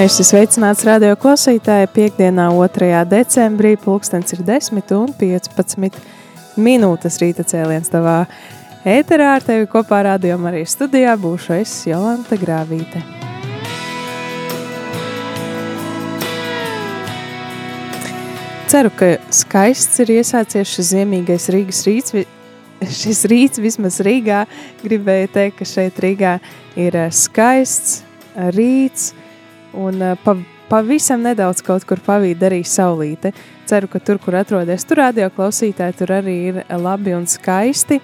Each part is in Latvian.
Es esmu sveicināts radio klausītāji. Piektdienā, 2. decembrī, pulkstenis ir 10 un 15 minūtes rīta cēliens tavā ēterā. Ar tevi kopā radio arī studijā būšu es Jolanta Grāvīte. Ceru, ka skaists ir iesācies šis ziemīgais Rīgas rīts. Šis rīts vismaz Rīgā gribēju teikt, ka šeit Rīgā ir skaists rīts, un pa, pavisam nedaudz kaut kur pavīd arī saulīte. Ceru, ka tur, kur atrodas tur radio klausītāji, tur arī ir labi un skaisti.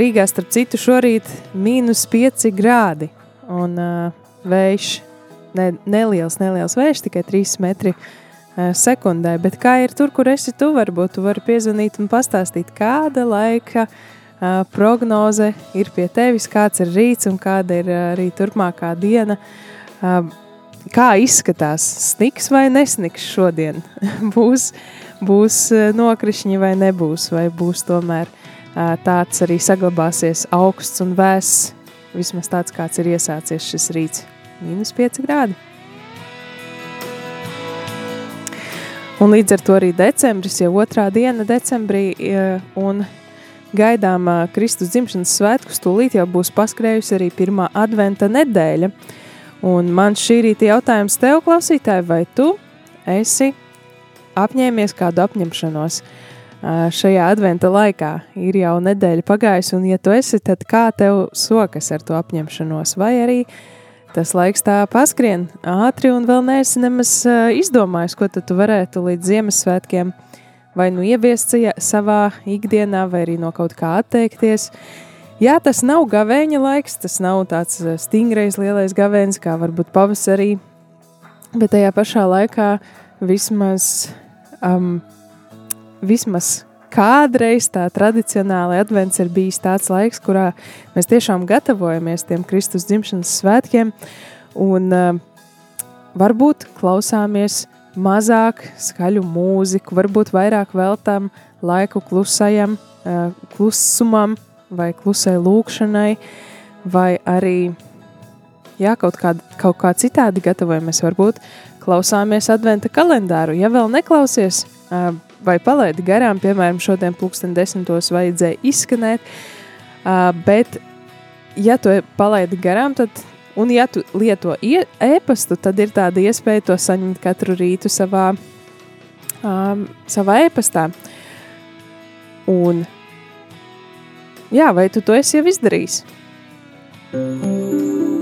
Rīgā, starp citu, šorīt mīnus 5 grādi un vējš, ne, neliels, neliels vējš, tikai 3 metri sekundē, bet kā ir tur, kur esi tu, varbūt tu vari piezvanīt un pastāstīt, kāda laika prognoze ir pie tevis, kāds ir rīts un kāda ir arī turpmākā diena. Kā izskatās sniks vai nesniks šodien? būs, būs nokrišņi vai nebūs, vai būs tomēr tāds arī saglabāsies augsts un vēss, vismaz tāds, kāds ir iesācies šis rīts. Mīnus 5 grādi. Un līdz ar to arī decembris, jau otrā diena decembrī, un gaidām Kristus dzimšanas svētkus, tūlīt jau būs paskrējusi arī pirmā adventa nedēļa. Un man šī rīta jautājums tev, klausītāji, vai tu esi apņēmies kādu apņemšanos šajā adventa laikā? Ir jau nedēļa pagājusi, un ja tu esi, tad kā tev sokas ar to apņemšanos? Vai arī tas laiks tā paskrien ātri un vēl neesi nemaz izdomājis, ko tu varētu līdz Ziemassvētkiem vai nu ieviest savā ikdienā, vai arī no kaut kā atteikties. Jā, tas nav gavēņa laiks, tas nav tāds stingrais lielais gavēnis, kā varbūt pavasarī, bet tajā pašā laikā vismaz, um, vismaz kādreiz tā tradicionāli advents ir bijis tāds laiks, kurā mēs tiešām gatavojamies tiem Kristus dzimšanas svētkiem un uh, varbūt klausāmies mazāk skaļu mūziku, varbūt vairāk veltām laiku klusajam, uh, klusumam, vai klusai lūkšanai, vai arī jā, kaut, kā, kaut kā citādi gatavojamies. Varbūt klausāmies adventa kalendāru. Ja vēl neklausies vai palaidi garām, piemēram, šodien pulksten desmitos vajadzēja izskanēt, bet ja tu palaidi garām, tad, un ja tu lieto e-pastu, tad ir tāda iespēja to saņemt katru rītu savā, um, savā e-pastā. Un Jā, vai tu to esi jau izdarījis?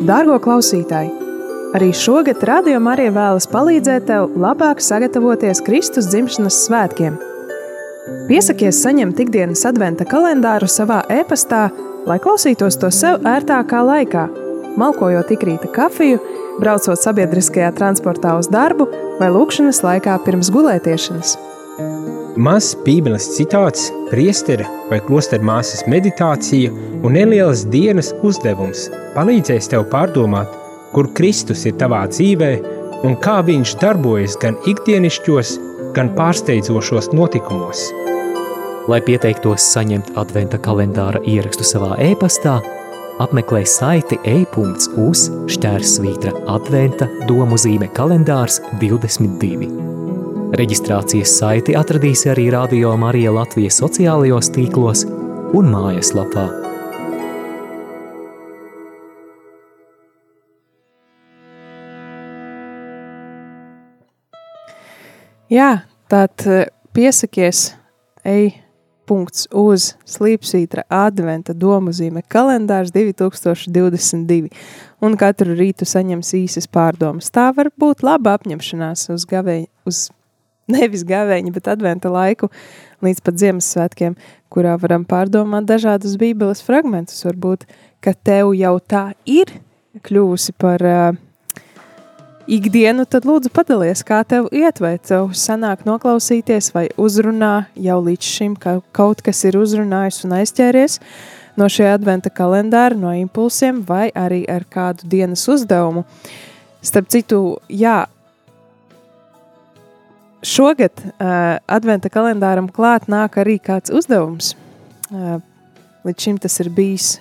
Dārgo klausītāji! Arī šogad Radio Marija vēlas palīdzēt tev labāk sagatavoties Kristus dzimšanas svētkiem. Piesakies saņemt ikdienas adventa kalendāru savā e-pastā, lai klausītos to sev ērtākā laikā, malkojot ikrīta kafiju, braucot sabiedriskajā transportā uz darbu vai lūkšanas laikā pirms gulētiešanas. Mazs Bībeles citāts, priestera vai klosteru māsas meditācija un nelielas dienas uzdevums palīdzēs tev pārdomāt, kur Kristus ir tavā dzīvē un kā viņš darbojas gan ikdienišķos, gan pārsteidzošos notikumos. Lai pieteiktos saņemt adventa kalendāra ierakstu savā e-pastā, apmeklē saiti e-punkts šķērsvītra adventa domu zīme kalendārs 22. Reģistrācijas saiti atradīsi arī Radio Marija Latvijas sociālajos tīklos un mājaslapā. Jā, tad eh, piesakies, ej e-punkts uz slīpsvītra adventa domuzīme kalendārs 2022, un katru rītu saņems īsas pārdomas. Tā var būt laba apņemšanās uz gavēņa, uz nevis gavēņa, bet adventa laiku līdz pat Ziemassvētkiem, kurā varam pārdomāt dažādus bībeles fragmentus. Varbūt, ka tev jau tā ir kļuvusi par uh, ikdienu, tad lūdzu padalies, kā tev iet, vai tev sanāk noklausīties, vai uzrunā jau līdz šim ka kaut kas ir uzrunājis un aizķēries no šī adventa kalendāra, no impulsiem, vai arī ar kādu dienas uzdevumu. Starp citu, jā, šogad uh, adventa kalendāram klāt nāk arī kāds uzdevums. Uh, līdz šim tas ir bijis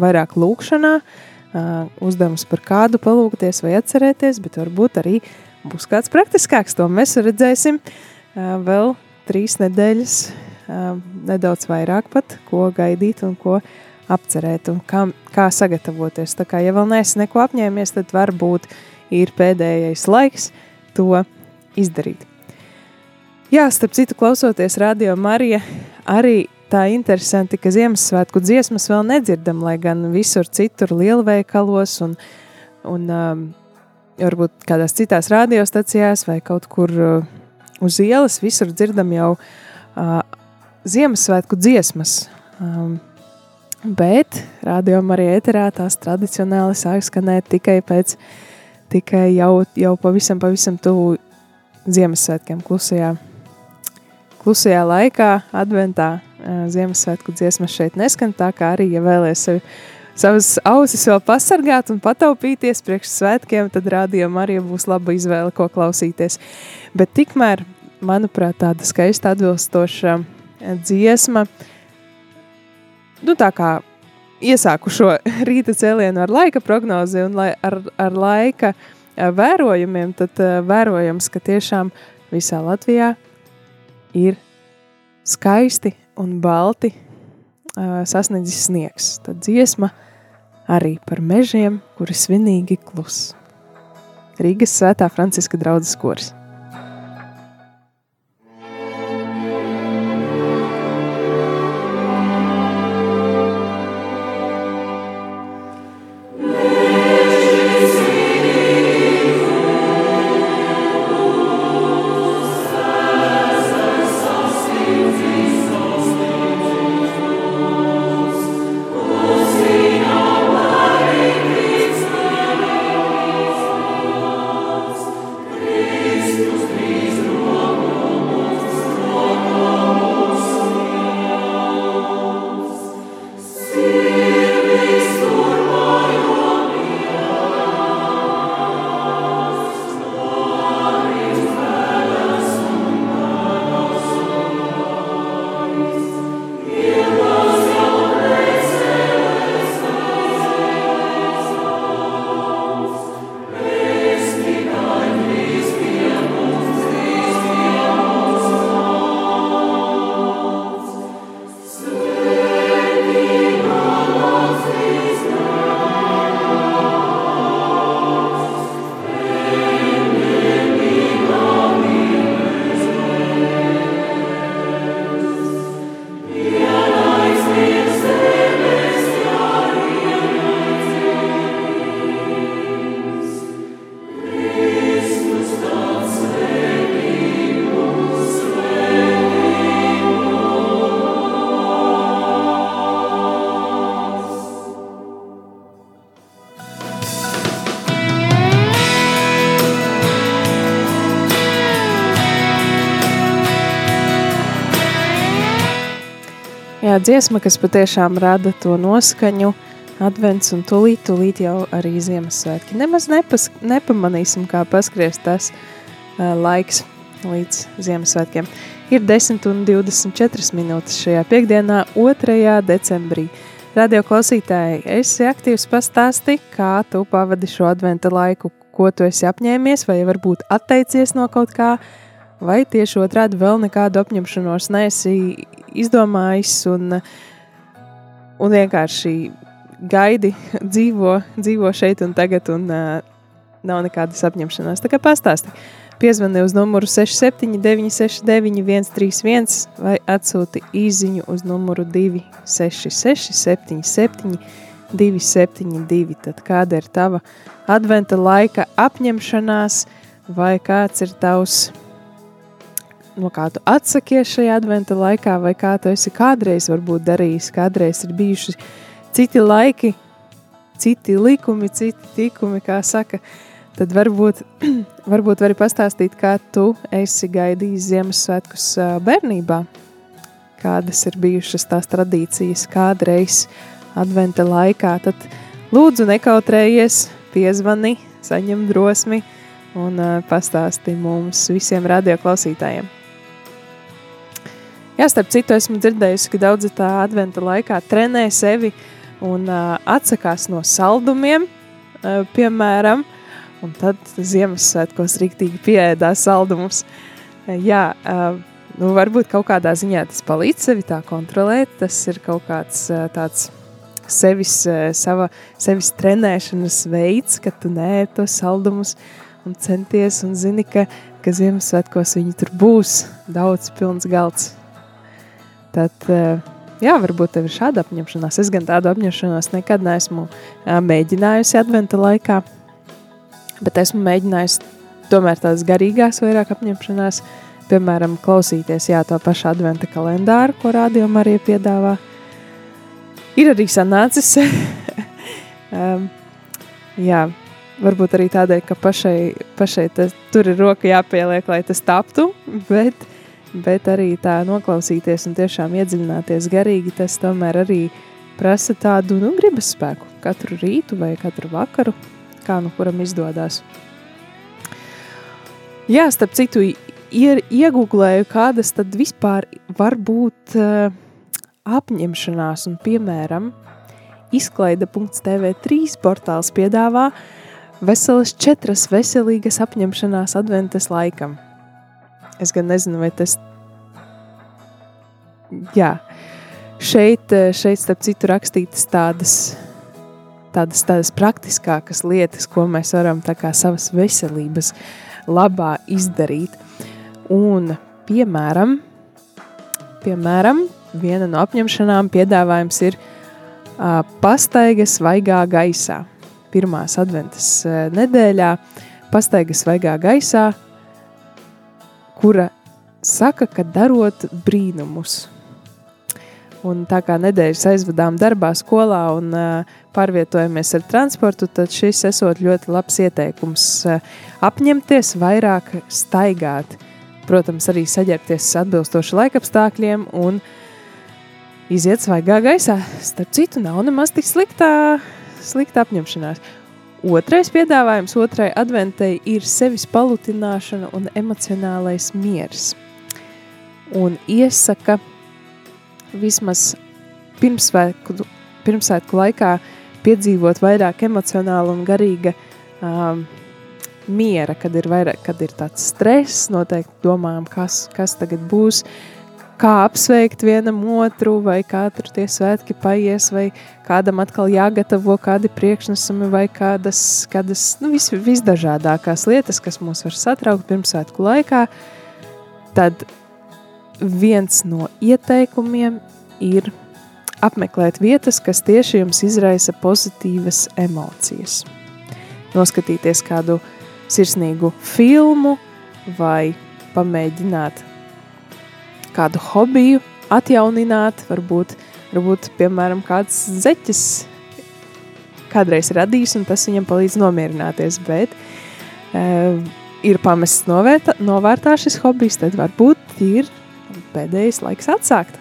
vairāk lūkšanā, uh, uzdevums par kādu palūkties vai atcerēties, bet varbūt arī būs kāds praktiskāks. To mēs redzēsim uh, vēl trīs nedēļas, uh, nedaudz vairāk pat, ko gaidīt un ko apcerēt un kā, kā sagatavoties. Tā kā, ja vēl neesi neko apņēmies, tad varbūt ir pēdējais laiks to izdarīt. Jā, starp citu, klausoties radio Marija, arī tā interesanti, ka Ziemassvētku dziesmas vēl nedzirdam, lai gan visur citur lielveikalos un, un um, varbūt kādās citās radiostacijās vai kaut kur uh, uz ielas visur dzirdam jau uh, Ziemassvētku dziesmas. Um, bet rādījumā arī ēterā tās tradicionāli sāk skanēt tikai pēc, tikai jau, jau pavisam, pavisam tuvu Ziemassvētkiem klusajā, klusajā laikā, adventā, Ziemassvētku dziesmas šeit neskan, tā kā arī, ja vēlēs sevi savas ausis vēl pasargāt un pataupīties priekš svētkiem, tad rādījumā arī būs laba izvēle, ko klausīties. Bet tikmēr, manuprāt, tāda skaista atbilstoša dziesma, nu tā kā iesāku šo rīta cēlienu ar laika prognozi un lai, ar, ar laika vērojumiem, tad vērojams, ka tiešām visā Latvijā ir skaisti un balti uh, sasniedzis sniegs. Tad dziesma arī par mežiem, kuri svinīgi klus. Rīgas svētā Franciska draudzes kurs. Dziesma, kas patiešām rada to noskaņu, advents un tūlīt, tūlīt jau arī Ziemassvētki. Nemaz nepas, nepamanīsim, kā paskries tas uh, laiks līdz Ziemassvētkiem. Ir 10 un 24 minūtes šajā piekdienā, 2. decembrī. Radio klausītāji, esi aktīvs pastāsti, kā tu pavadi šo adventa laiku, ko tu esi apņēmies, vai varbūt atteicies no kaut kā, vai tieši otrādi vēl nekādu apņemšanos neesi izdomājis un, un vienkārši gaidi, dzīvo, dzīvo šeit un tagad un uh, nav nekādas apņemšanās. Tā kā pastāsti, piezvani uz numuru 67969131 vai atsūti īziņu uz numuru 266 77 272. Tad kāda ir tava adventa laika apņemšanās vai kāds ir tavs no kā tu atsakies šajā adventa laikā, vai kā tu esi kādreiz varbūt darījis, kādreiz ir bijuši citi laiki, citi likumi, citi tikumi, kā saka, tad varbūt, varbūt vari pastāstīt, kā tu esi gaidījis Ziemassvētkus bērnībā, kādas ir bijušas tās tradīcijas kādreiz adventa laikā, tad lūdzu nekautrējies, piezvani, saņem drosmi un pastāsti mums visiem radioklausītājiem. Jā, starp citu, esmu dzirdējusi, ka daudzi tā adventa laikā trenē sevi un uh, atsakās no saldumiem, uh, piemēram, un tad Ziemassvētkos riktīgi pieēdās saldumus. Uh, jā, uh, nu, varbūt kaut kādā ziņā tas palīdz sevi tā kontrolēt, tas ir kaut kāds uh, tāds sevis, uh, sava, sevis trenēšanas veids, ka tu nē tos saldumus un centies un zini, ka, ka Ziemassvētkos viņi tur būs. Daudz pilns galds Tad, eh, jā, varbūt tev ir šāda apņemšanās. Es gan tādu apņemšanos nekad neesmu eh, mēģinājusi adventa laikā, bet esmu mēģinājusi tomēr tādas garīgās vairāk apņemšanās, piemēram, klausīties jā, to pašu adventa kalendāru, ko rādījumā arī piedāvā. Ir arī sanācis. um, jā, varbūt arī tādēļ, ka pašai, pašai tas, tur ir roka jāpieliek, lai tas taptu, bet bet arī tā noklausīties un tiešām iedziļināties garīgi, tas tomēr arī prasa tādu nu, gribas spēku katru rītu vai katru vakaru, kā nu kuram izdodas. Jā, starp citu, iegūlēju, kādas tad vispār var būt uh, apņemšanās, un piemēram, izklaide.tv3 portāls piedāvā veselas četras veselīgas apņemšanās adventes laikam. Es gan nezinu, vai tas. Jā, šeit, šeit starp citu, rakstītas tādas, tādas, tādas praktiskākas lietas, ko mēs varam savas veselības labā izdarīt. Un, piemēram, piemēram, viena no apņemšanām piedāvājums ir uh, pastaigas vaigā gaisā. Pirmās adventas uh, nedēļā pastaigas vaigā gaisā kura saka, ka darot brīnumus. Un tā kā nedēļas aizvadām darbā, skolā un uh, pārvietojamies ar transportu, tad šis esot ļoti labs ieteikums uh, apņemties vairāk staigāt. Protams, arī saģērbties atbilstoši laikapstākļiem un iziet svaigā gaisā. Starp citu, nav nemaz tik sliktā, slikta apņemšanās. Otrais piedāvājums otrai adventei ir sevis palutināšana un emocionālais miers. Un iesaka vismaz pirmsvētku, pirmsvētku laikā piedzīvot vairāk emocionāla un garīga um, miera, kad ir, vairāk, kad ir tāds stress, noteikti domājam, kas, kas tagad būs, kā apsveikt vienam otru, vai kā tur tie svētki paies, vai kādam atkal jāgatavo kādi priekšnesumi, vai kādas, kādas nu, vis, visdažādākās lietas, kas mūs var satraukt pirmsvētku laikā, tad viens no ieteikumiem ir apmeklēt vietas, kas tieši jums izraisa pozitīvas emocijas. Noskatīties kādu sirsnīgu filmu vai pamēģināt kādu hobiju atjaunināt, varbūt, varbūt piemēram, kāds zeķis kādreiz radījis, un tas viņam palīdz nomierināties, bet uh, ir pamests novērtā, novērtā šis hobijs, tad varbūt ir pēdējais laiks atsākt.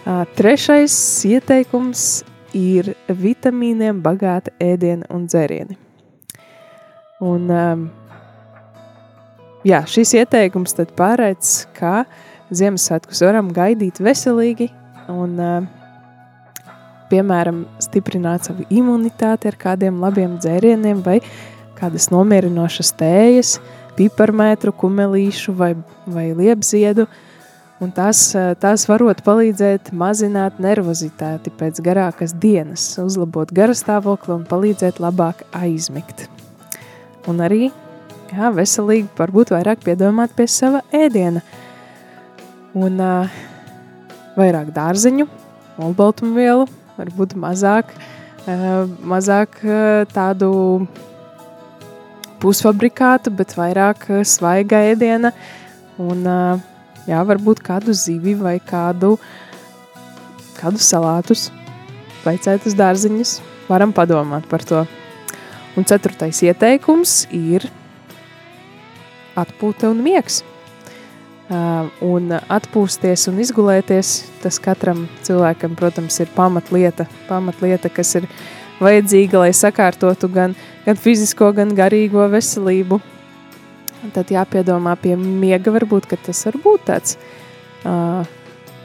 Uh, trešais ieteikums ir vitamīniem bagāta ēdiena un dzērieni. Un jā, šis ieteikums tad paredz, ka Ziemassvētkus varam gaidīt veselīgi un, piemēram, stiprināt savu imunitāti ar kādiem labiem dzērieniem vai kādas nomierinošas tējas, piparmētru, kumelīšu vai, vai liepziedu, un tās, tās varot palīdzēt mazināt nervozitāti pēc garākas dienas, uzlabot garastāvokli un palīdzēt labāk aizmigt. Un arī jā, veselīgi, varbūt vairāk piedomāt pie sava ēdiena. Un uh, vairāk dārziņu, olbaltumvielu, varbūt mazāk, uh, mazāk uh, tādu pusfabrikātu, bet vairāk uh, svaiga ēdiena. Un, uh, jā, varbūt kādu zivi vai kādu, kādu salātus, veicētus dārziņus. Varam padomāt par to. Un ceturtais ieteikums ir atpūta un miegs. Uh, un atpūsties un izgulēties, tas katram cilvēkam, protams, ir pamatlieta, pamatlieta kas ir vajadzīga, lai sakārtotu gan, gan fizisko, gan garīgo veselību. Un tad jāpiedomā pie miega, varbūt, tas var būt tāds uh,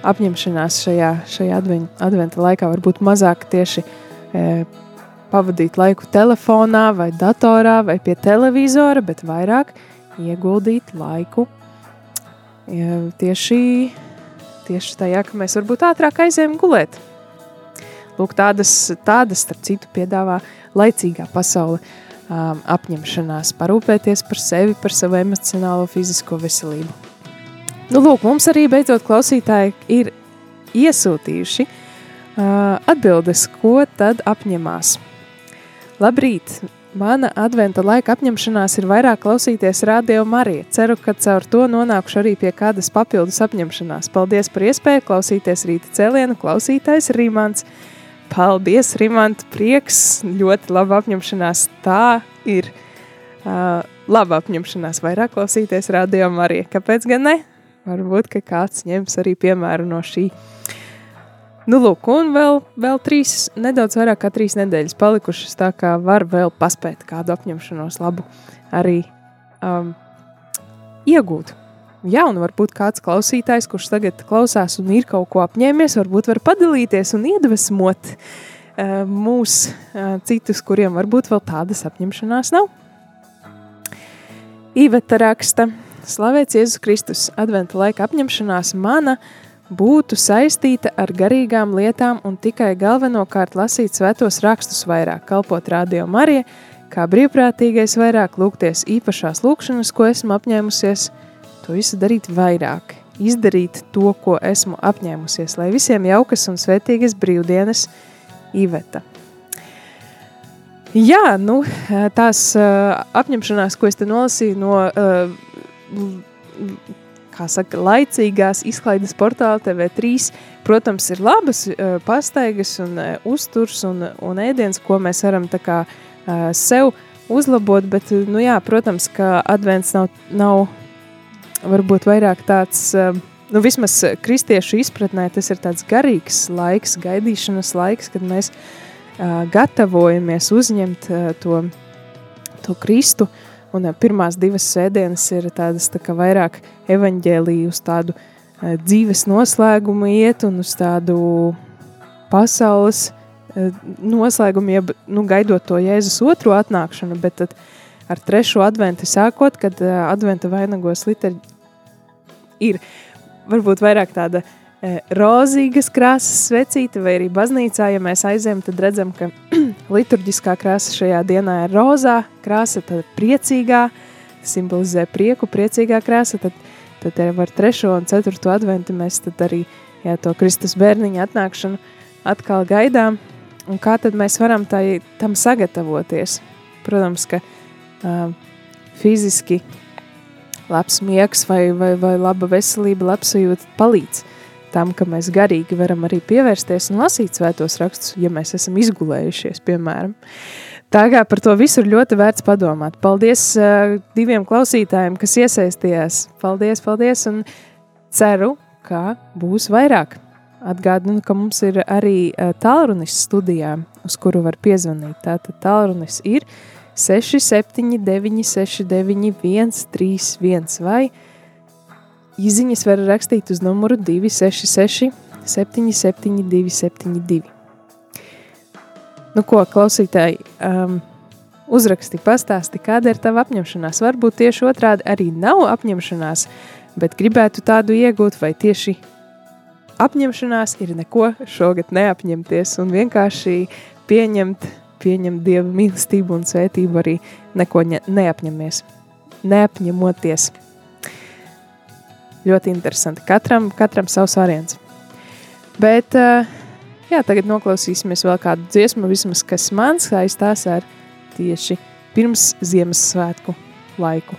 apņemšanās šajā, šajā adven, adventa laikā, varbūt mazāk tieši uh, pavadīt laiku telefonā vai datorā vai pie televizora, bet vairāk ieguldīt laiku tieši, tieši tajā, ka mēs varbūt ātrāk aizējam gulēt. Lūk, tādas, tādas, starp citu, piedāvā laicīgā pasaule um, apņemšanās, parūpēties par sevi, par savu emocionālo, fizisko veselību. Nu, lūk, mums arī beidzot klausītāji ir iesūtījuši uh, atbildes, ko tad apņemās. Labrīt! Mana adventa laika apņemšanās ir vairāk klausīties radio Mariju. Ceru, ka caur to nonākšu arī pie kādas papildus apņemšanās. Paldies par iespēju klausīties rīta cēlienu, klausītājs Rīmants. Paldies, Rīmant, prieks, ļoti laba apņemšanās. Tā ir uh, laba apņemšanās vairāk klausīties radio Mariju. Kāpēc gan ne? Varbūt, ka kāds ņems arī piemēru no šī. Nu, lūk, un vēl, vēl trīs, nedaudz vairāk kā trīs nedēļas palikušas, tā kā var vēl paspēt kādu apņemšanos labu arī um, iegūt. Jā, un varbūt kāds klausītājs, kurš tagad klausās un ir kaut ko apņēmies, varbūt var padalīties un iedvesmot uh, mūs uh, citus, kuriem varbūt vēl tādas apņemšanās nav. Īveta raksta, slavēts Jēzus Kristus, adventa laika apņemšanās mana – būtu saistīta ar garīgām lietām un tikai galvenokārt lasīt svētos rakstus vairāk, kalpot radio Marija, kā brīvprātīgais vairāk lūgties īpašās lūkšanas, ko esmu apņēmusies, to visu darīt vairāk, izdarīt to, ko esmu apņēmusies, lai visiem jaukas un svētīgas brīvdienas Iveta. Jā, nu, tās uh, apņemšanās, ko es te nolasīju no uh, kā saka, laicīgās izklaides portāla TV3, protams, ir labas uh, pastaigas un uh, uzturs un, un ēdiens, ko mēs varam tā kā uh, sev uzlabot, bet, nu jā, protams, ka advents nav, nav varbūt vairāk tāds, uh, nu vismaz kristiešu izpratnē tas ir tāds garīgs laiks, gaidīšanas laiks, kad mēs uh, gatavojamies uzņemt to, to Kristu, Un pirmās divas sēdienas ir tādas tā kā vairāk evaņģēlīju uz tādu dzīves noslēgumu iet un uz tādu pasaules noslēgumu, jeb, nu, gaidot to Jēzus otro atnākšanu, bet tad ar trešo adventu sākot, kad adventa vainagos liteļi ir varbūt vairāk tāda E, rozīgas krāsas svecīte, vai arī baznīcā, ja mēs aizējam, tad redzam, ka liturģiskā krāsa šajā dienā ir rozā, krāsa tad priecīgā, simbolizē prieku, priecīgā krāsa, tad, tad ar trešo un ceturto adventu mēs tad arī jā, to Kristus bērniņa atnākšanu atkal gaidām, un kā tad mēs varam tai, tam sagatavoties? Protams, ka uh, fiziski labs miegs vai, vai, vai laba veselība, labs sajūta palīdz, tam, ka mēs garīgi varam arī pievērsties un lasīt svētos rakstus, ja mēs esam izgulējušies, piemēram. Tā kā par to visu ir ļoti vērts padomāt. Paldies uh, diviem klausītājiem, kas iesaistījās. Paldies, paldies, un ceru, ka būs vairāk. Atgādinu, ka mums ir arī uh, tālrunis studijā, uz kuru var piezvanīt. Tātad tālrunis ir 679 69 131 vai 679 Izziņas var rakstīt uz numuru 266 772 72. Nu, ko klausītāji um, uzraksti, pastāsti, kāda ir tava apņemšanās? Varbūt tieši otrādi arī nav apņemšanās, bet gribētu tādu iegūt, vai tieši apņemšanās ir neko šogad neapņemties un vienkārši pieņemt, pieņemt Dieva mīlestību un svētību arī neko ne, neapņemies. neapņemoties. Ļoti interesanti. Katram, katram savs variants. Bet, uh, jā, tagad noklausīsimies vēl kādu dziesmu, vismaz, kas man saistās ar tieši pirms Ziemassvētku laiku.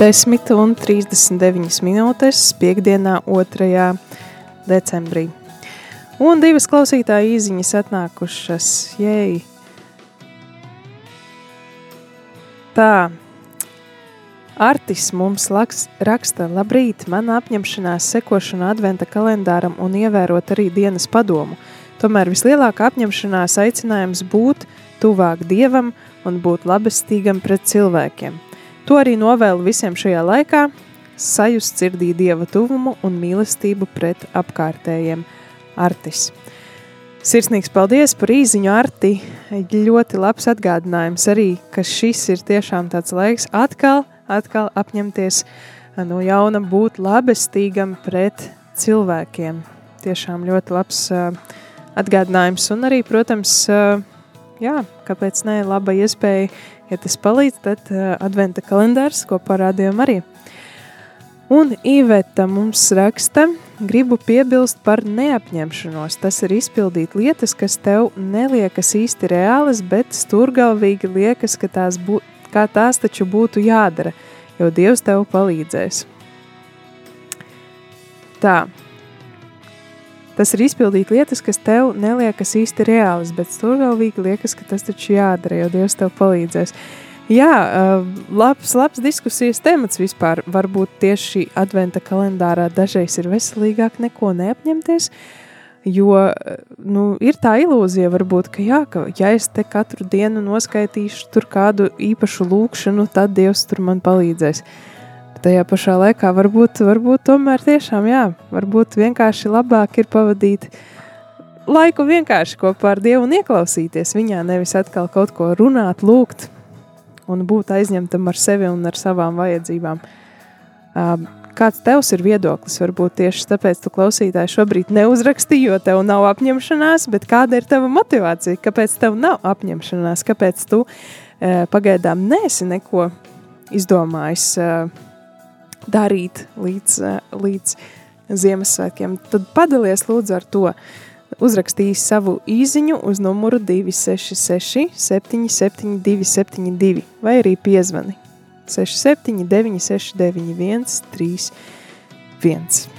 Desmit un 39 minūtes piekdienā 2. decembrī. Un divas klausītāja īziņas atnākušas, jēj. Tā, Artis mums laks, raksta, labrīt, mana apņemšanās sekošana adventa kalendāram un ievērot arī dienas padomu. Tomēr vislielākā apņemšanās aicinājums būt tuvāk dievam un būt labestīgam pret cilvēkiem. To arī novēlu visiem šajā laikā, sajust sirdī dieva tuvumu un mīlestību pret apkārtējiem. Artis. Sirsnīgs paldies par īziņu, Arti. Ļoti labs atgādinājums arī, ka šis ir tiešām tāds laiks atkal, atkal apņemties no jauna būt labestīgam pret cilvēkiem. Tiešām ļoti labs uh, atgādinājums un arī, protams, uh, jā, kāpēc ne, laba iespēja, ja tas palīdz, tad uh, adventa kalendārs, ko parādījām arī. Un Iveta mums raksta, gribu piebilst par neapņemšanos. Tas ir izpildīt lietas, kas tev neliekas īsti reālas, bet stūrgalvīgi liekas, ka tās, bū, kā tās taču būtu jādara, jo Dievs tev palīdzēs. Tā. Tas ir izpildīt lietas, kas tev neliekas īsti reālas, bet stūrgalvīgi liekas, ka tas taču jādara, jo Dievs tev palīdzēs. Jā, labs, labs diskusijas temats vispār. Varbūt tieši adventa kalendārā dažreiz ir veselīgāk neko neapņemties, jo nu, ir tā ilūzija varbūt, ka jā, ka ja es te katru dienu noskaitīšu kādu īpašu lūkšanu, tad Dievs tur man palīdzēs. Tajā pašā laikā varbūt, varbūt tomēr tiešām jā, varbūt vienkārši labāk ir pavadīt laiku vienkārši kopā ar Dievu un ieklausīties viņā, nevis atkal kaut ko runāt, lūgt, un būt aizņemtam ar sevi un ar savām vajadzībām. Kāds tevs ir viedoklis? Varbūt tieši tāpēc tu klausītāji šobrīd neuzrakstīji, jo tev nav apņemšanās, bet kāda ir tava motivācija? Kāpēc tev nav apņemšanās? Kāpēc tu pagaidām nesi neko izdomājis darīt līdz, līdz Ziemassvētkiem? Tad padalies lūdzu ar to. Uzrakstījis savu īziņu uz numuru 266 772 72 vai arī piezvani 679 691 31.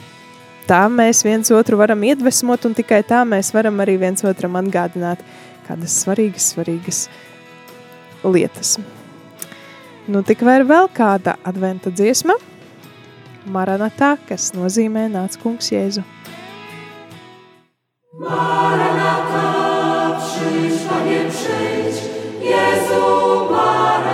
Tā mēs viens otru varam iedvesmot un tikai tā mēs varam arī viens otram atgādināt kādas svarīgas, svarīgas lietas. Nu, tik vai ir vēl kāda adventa dziesma, Maranatā, kas nozīmē nāc kungs Jēzu. Maranatha, przyjdź, Panie, przyjdź, Jezu, Maranatha.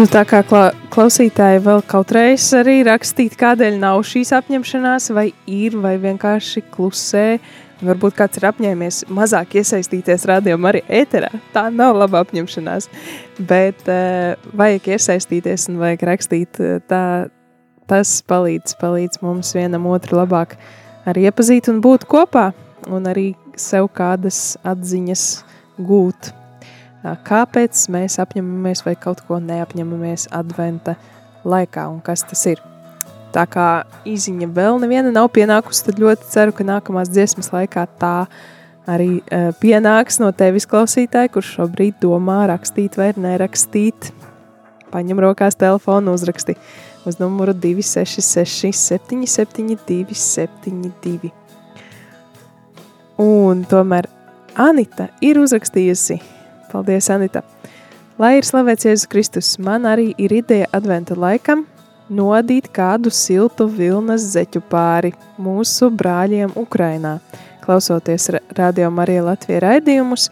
Nu, tā kā kla klausītāji vēl kaut reiz arī rakstīt, kādēļ nav šīs apņemšanās, vai ir, vai vienkārši klusē. Varbūt kāds ir apņēmies mazāk iesaistīties rādījumā arī ēterā. Tā nav laba apņemšanās, bet uh, vajag iesaistīties un vajag rakstīt. eh, Tā, tas palīdz, palīdz mums vienam otru labāk arī iepazīt un būt kopā, un arī sev kādas atziņas gūt kāpēc mēs apņemamies vai kaut ko neapņemamies adventa laikā un kas tas ir. Tā kā īziņa vēl neviena nav pienākusi, tad ļoti ceru, ka nākamās dziesmas laikā tā arī uh, pienāks no tevis klausītāji, kurš šobrīd domā rakstīt vai nerakstīt. Paņem rokās telefonu, uzraksti uz numuru 266 77 272. Un tomēr Anita ir uzrakstījusi Paldies, Anita! Lai ir slavēts Jēzus Kristus, man arī ir ideja adventa laikam nodīt kādu siltu vilnas zeķu pāri mūsu brāļiem Ukrainā. Klausoties Radio Marija Latvijas raidījumus,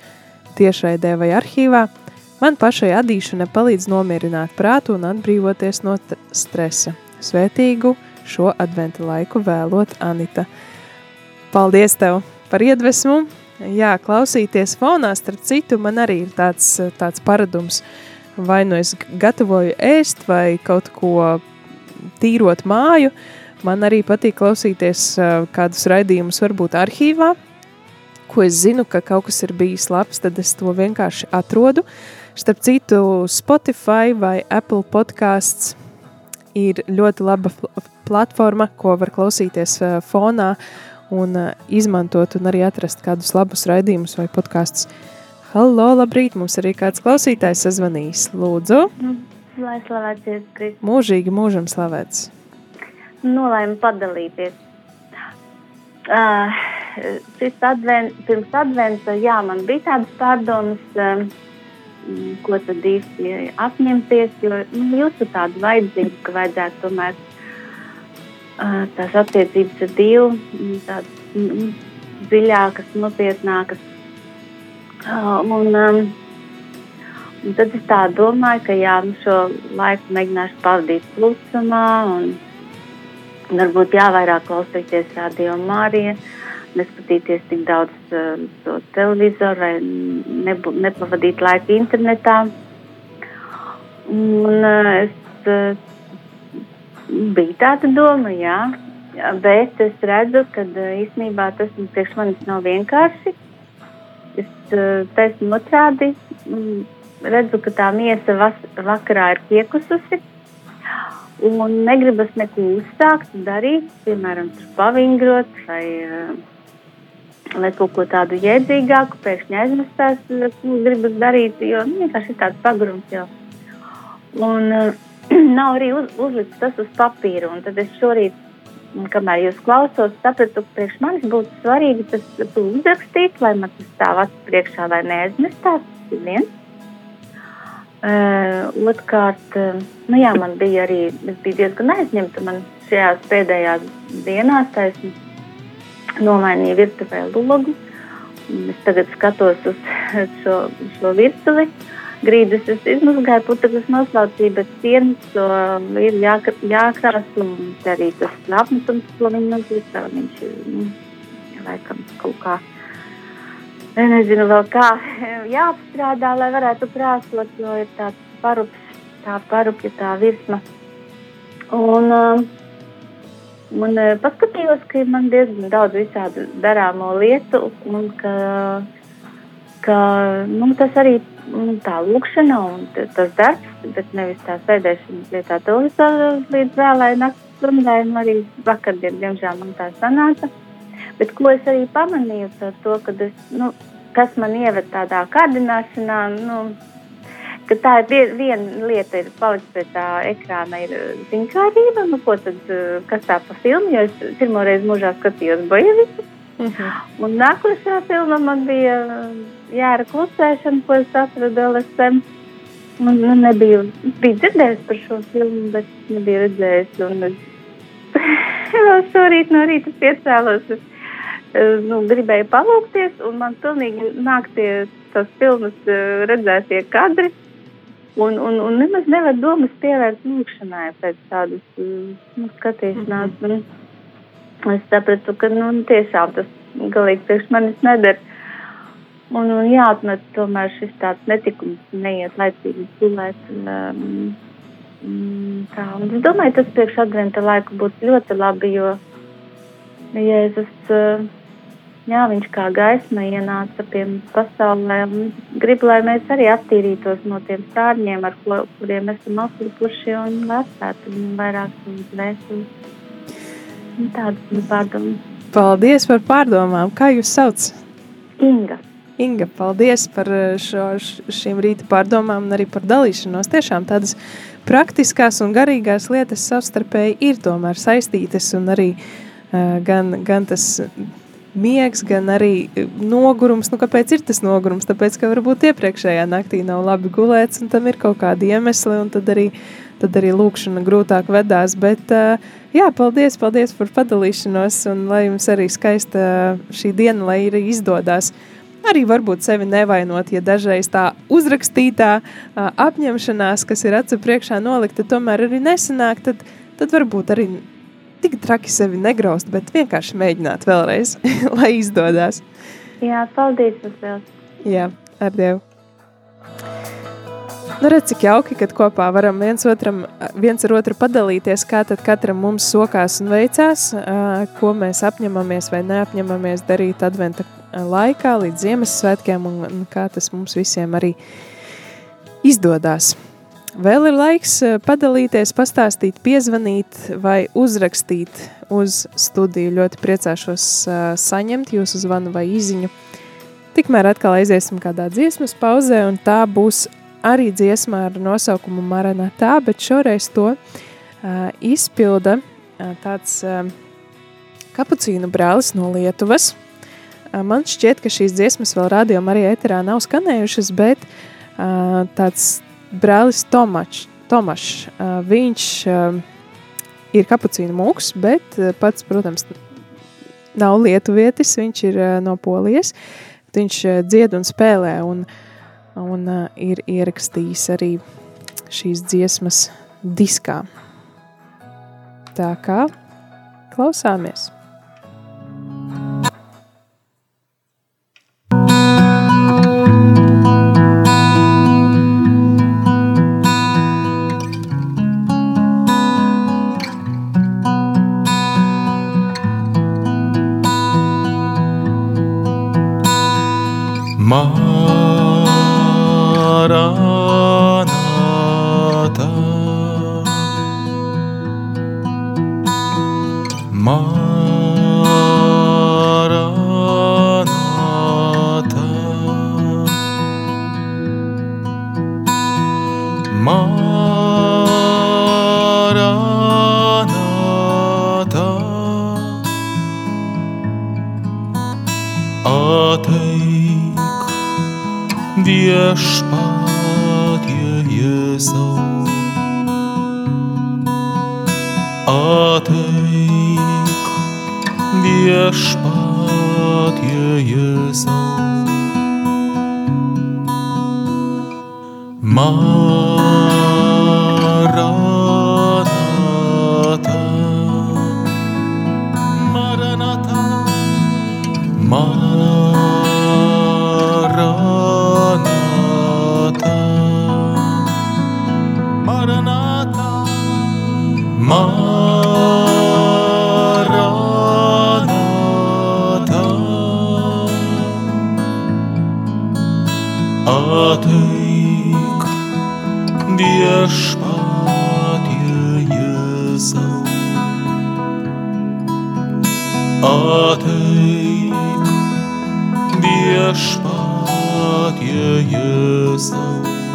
tiešraidē vai arhīvā, man pašai adīšana palīdz nomierināt prātu un atbrīvoties no stresa. Svētīgu šo adventa laiku vēlot Anita. Paldies tev par iedvesmu! Jā, klausīties fonā, starp citu, man arī ir tāds, tāds paradums. Vai nu es gatavoju ēst, vai kaut ko tīrot māju. Man arī patīk klausīties kādus raidījumus, varbūt arhīvā, ko es zinu, ka kaut kas ir bijis labs, tad es to vienkārši atrodu. Starp citu, Spotify vai Apple podkāsts ir ļoti laba platforma, ko var klausīties fonā un uh, izmantot un arī atrast kādus labus raidījumus vai podkāstus. Halo, labrīt! Mums arī kāds klausītājs sazvanīs. Lūdzu! Lai slavēts Jēzus Kristus. Mūžīgi mūžam slavēts. Nolēmu padalīties. Uh, šis advent, pirms adventa, jā, man bija tādas pārdomas, uh, ko tad īsti apņemties, jo nu, jūtu tādu vajadzību, ka vajadzētu tomēr tās attiecības ar Dievu, tādas nu, dziļākas, nopietnākas. Un, um, un tad es tā domāju, ka jā, nu šo laiku mēģināšu pavadīt klusumā un varbūt jāvairāk klausīties radio Mārija, neskatīties tik daudz uh, to televizoru vai nebu, nepavadīt laiku internetā. Un uh, es uh, bija tāda doma, jā. Bet es redzu, ka īstenībā tas priekš manis nav vienkārši. Es taisnu otrādi redzu, ka tā miesa vas, vakarā ir piekususi. Un negribas neko uzsākt, darīt, piemēram, pavingrot vai, vai kaut ko tādu jēdzīgāku, pēkšņi aizmestās, ko gribas darīt, jo nu, vienkārši ir tāds pagrums jau. Un, nav arī uz, uzlikts tas uz papīra. Un tad es šorīt, kamēr jūs klausos, sapratu, ka priekš manis būtu svarīgi tas uzrakstīt, lai man tas stāv acu priekšā, lai ir viens. Uh, Otrkārt, uh, nu jā, man bija arī, es biju diezgan aizņemta. Man šajās pēdējās dienās taisni nomainīja virtuvē logu. Es tagad skatos uz šo, šo virtuvi. Grīdas es izmazgāju, putekļus noslaucīju, bet sienas to ir jākr jākrāso. Un arī tas apmetums, ko viņi nozliek, viņš nu, laikam, kaut kā nezinu vēl kā jāapstrādā, lai varētu krāsot, jo ir tāds parups, tā parupja, tā virsma. Un, un paskatījos, ka man diezgan daudz visādu darāmo lietu, un ka, ka nu, tas arī nu, tā lūkšana un tas darbs, bet nevis tā sēdēšana pie tā televizora līdz vēlai naktis strādāju, arī vakardien, diemžēl, man tā sanāca. Bet ko es arī pamanīju, to, kad es, nu, kas man ieved tādā kārdināšanā, nu, ka tā ir viena lieta, ir palikt pie tā ekrāna, ir ziņkārība, nu, ko tad, kas tā pa filmu, jo es pirmo reizi mūžā skatījos Bojevicu. Mhm. Un nākošā filma man bija Jāra klusēšana, ko es atradu LSM. Un, nu, nebiju, biju dzirdējusi par šo filmu, bet nebiju redzējusi. Un es vēl šorīt no rīta piecēlos. Es, nu, gribēju palūkties, un man pilnīgi nāk tie tās filmas redzētie kadri. Un, un, un nemaz nevar domas pievērst lūkšanai pēc tādas nu, skatīšanās. Mm -hmm. Es sapratu, ka nu, tiešām tas galīgi priekš manis nedara. Un, un jāatmet tomēr šis tāds netikums, neiet laicīgi gulēt. Um, tā, un es domāju, tas priekš adventa laiku būtu ļoti labi, jo Jēzus. Uh, Jā, viņš kā gaisma ienāca pie pasaulē un grib, lai mēs arī attīrītos no tiem sārņiem, ar ko, kuriem esam aplupuši un vērtētu un vairāk mums vēstules. Tādas ir pārdomas. Paldies par pārdomām. Kā jūs sauc? Inga. Inga, paldies par šo, šīm rīta pārdomām un arī par dalīšanos. Tiešām tādas praktiskās un garīgās lietas savstarpēji ir tomēr saistītas un arī uh, gan, gan tas miegs, gan arī e, nogurums. Nu, kāpēc ir tas nogurums? Tāpēc, ka varbūt iepriekšējā naktī nav labi gulēts, un tam ir kaut kādi iemesli, un tad arī, tad arī lūkšana grūtāk vedās. Bet, uh, jā, paldies, paldies par padalīšanos, un lai jums arī skaista šī diena, lai arī izdodas. Arī varbūt sevi nevainot, ja dažreiz tā uzrakstītā apņemšanās, kas ir acu priekšā nolikta, tomēr arī nesanāk, tad, tad varbūt arī tik traki sevi negraust, bet vienkārši mēģināt vēlreiz, lai izdodas. Jā, paldies jums! Jā, ar Dievu! Nu, redz, cik jauki, kad kopā varam viens, otram, viens ar otru padalīties, kā tad katram mums sokās un veicās, ko mēs apņemamies vai neapņemamies darīt adventa laikā līdz Ziemassvētkiem un, un kā tas mums visiem arī izdodas. Vēl ir laiks padalīties, pastāstīt, piezvanīt vai uzrakstīt uz studiju. Ļoti priecāšos saņemt jūsu zvanu vai īziņu. Tikmēr atkal aiziesim kādā dziesmas pauzē, un tā būs arī dziesma ar nosaukumu Maranatā, bet šoreiz to uh, izpilda uh, tāds uh, kapucīnu brālis no Lietuvas. Uh, man šķiet, ka šīs dziesmas vēl rādījumā arī eterā nav skanējušas, bet uh, tāds brālis Tomačs. Tomašs. Viņš ir kapucīnu mūks, bet pats, protams, nav lietuvietis, viņš ir no Polijas. Viņš dzied un spēlē un, un ir ierakstījis arī šīs dziesmas diskā. Tā kā klausāmies! Atteik You're so.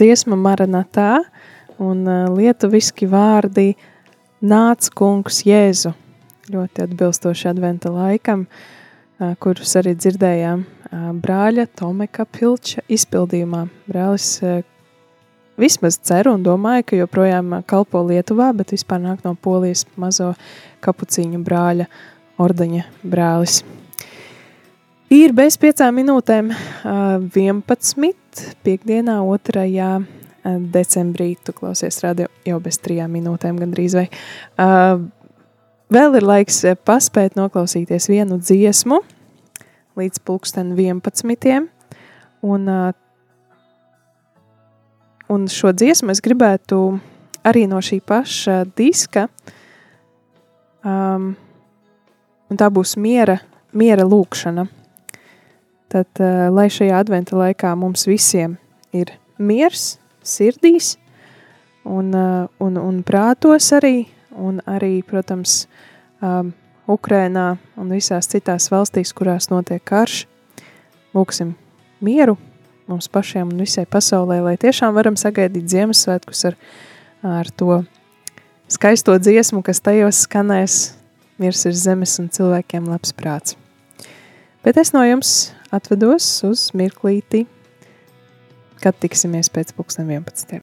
Dziesma Maranatā un uh, lietuviski vārdi Nāc kungs Jēzu. Ļoti atbilstoši adventa laikam, uh, kurus arī dzirdējām uh, brāļa Tomeka Pilča izpildījumā. Brālis vismaz ceru un domāju, ka joprojām kalpo Lietuvā, bet vispār nāk no Polijas mazo kapucīņu brāļa ordeņa brālis. Ir bez piecām minūtēm uh, 11. piekdienā, 2. uh, decembrī. Tu klausies radio jau bez trijām minūtēm gandrīz vai. Vēl ir laiks paspēt noklausīties vienu dziesmu līdz pulksten 11. Un, un šo dziesmu es gribētu arī no šī paša diska. Um, un tā būs miera, miera lūkšana. Tad, uh, lai šajā adventa laikā mums visiem ir miers sirdīs un, uh, un, un prātos arī, un arī, protams, um, Ukrainā un visās citās valstīs, kurās notiek karš, lūksim mieru mums pašiem un visai pasaulē, lai tiešām varam sagaidīt Ziemassvētkus ar, ar to skaisto dziesmu, kas tajos skanēs, miers ir zemes un cilvēkiem labs prāts. Bet es no jums atvedos uz mirklīti, kad tiksimies pēc pulksten 11.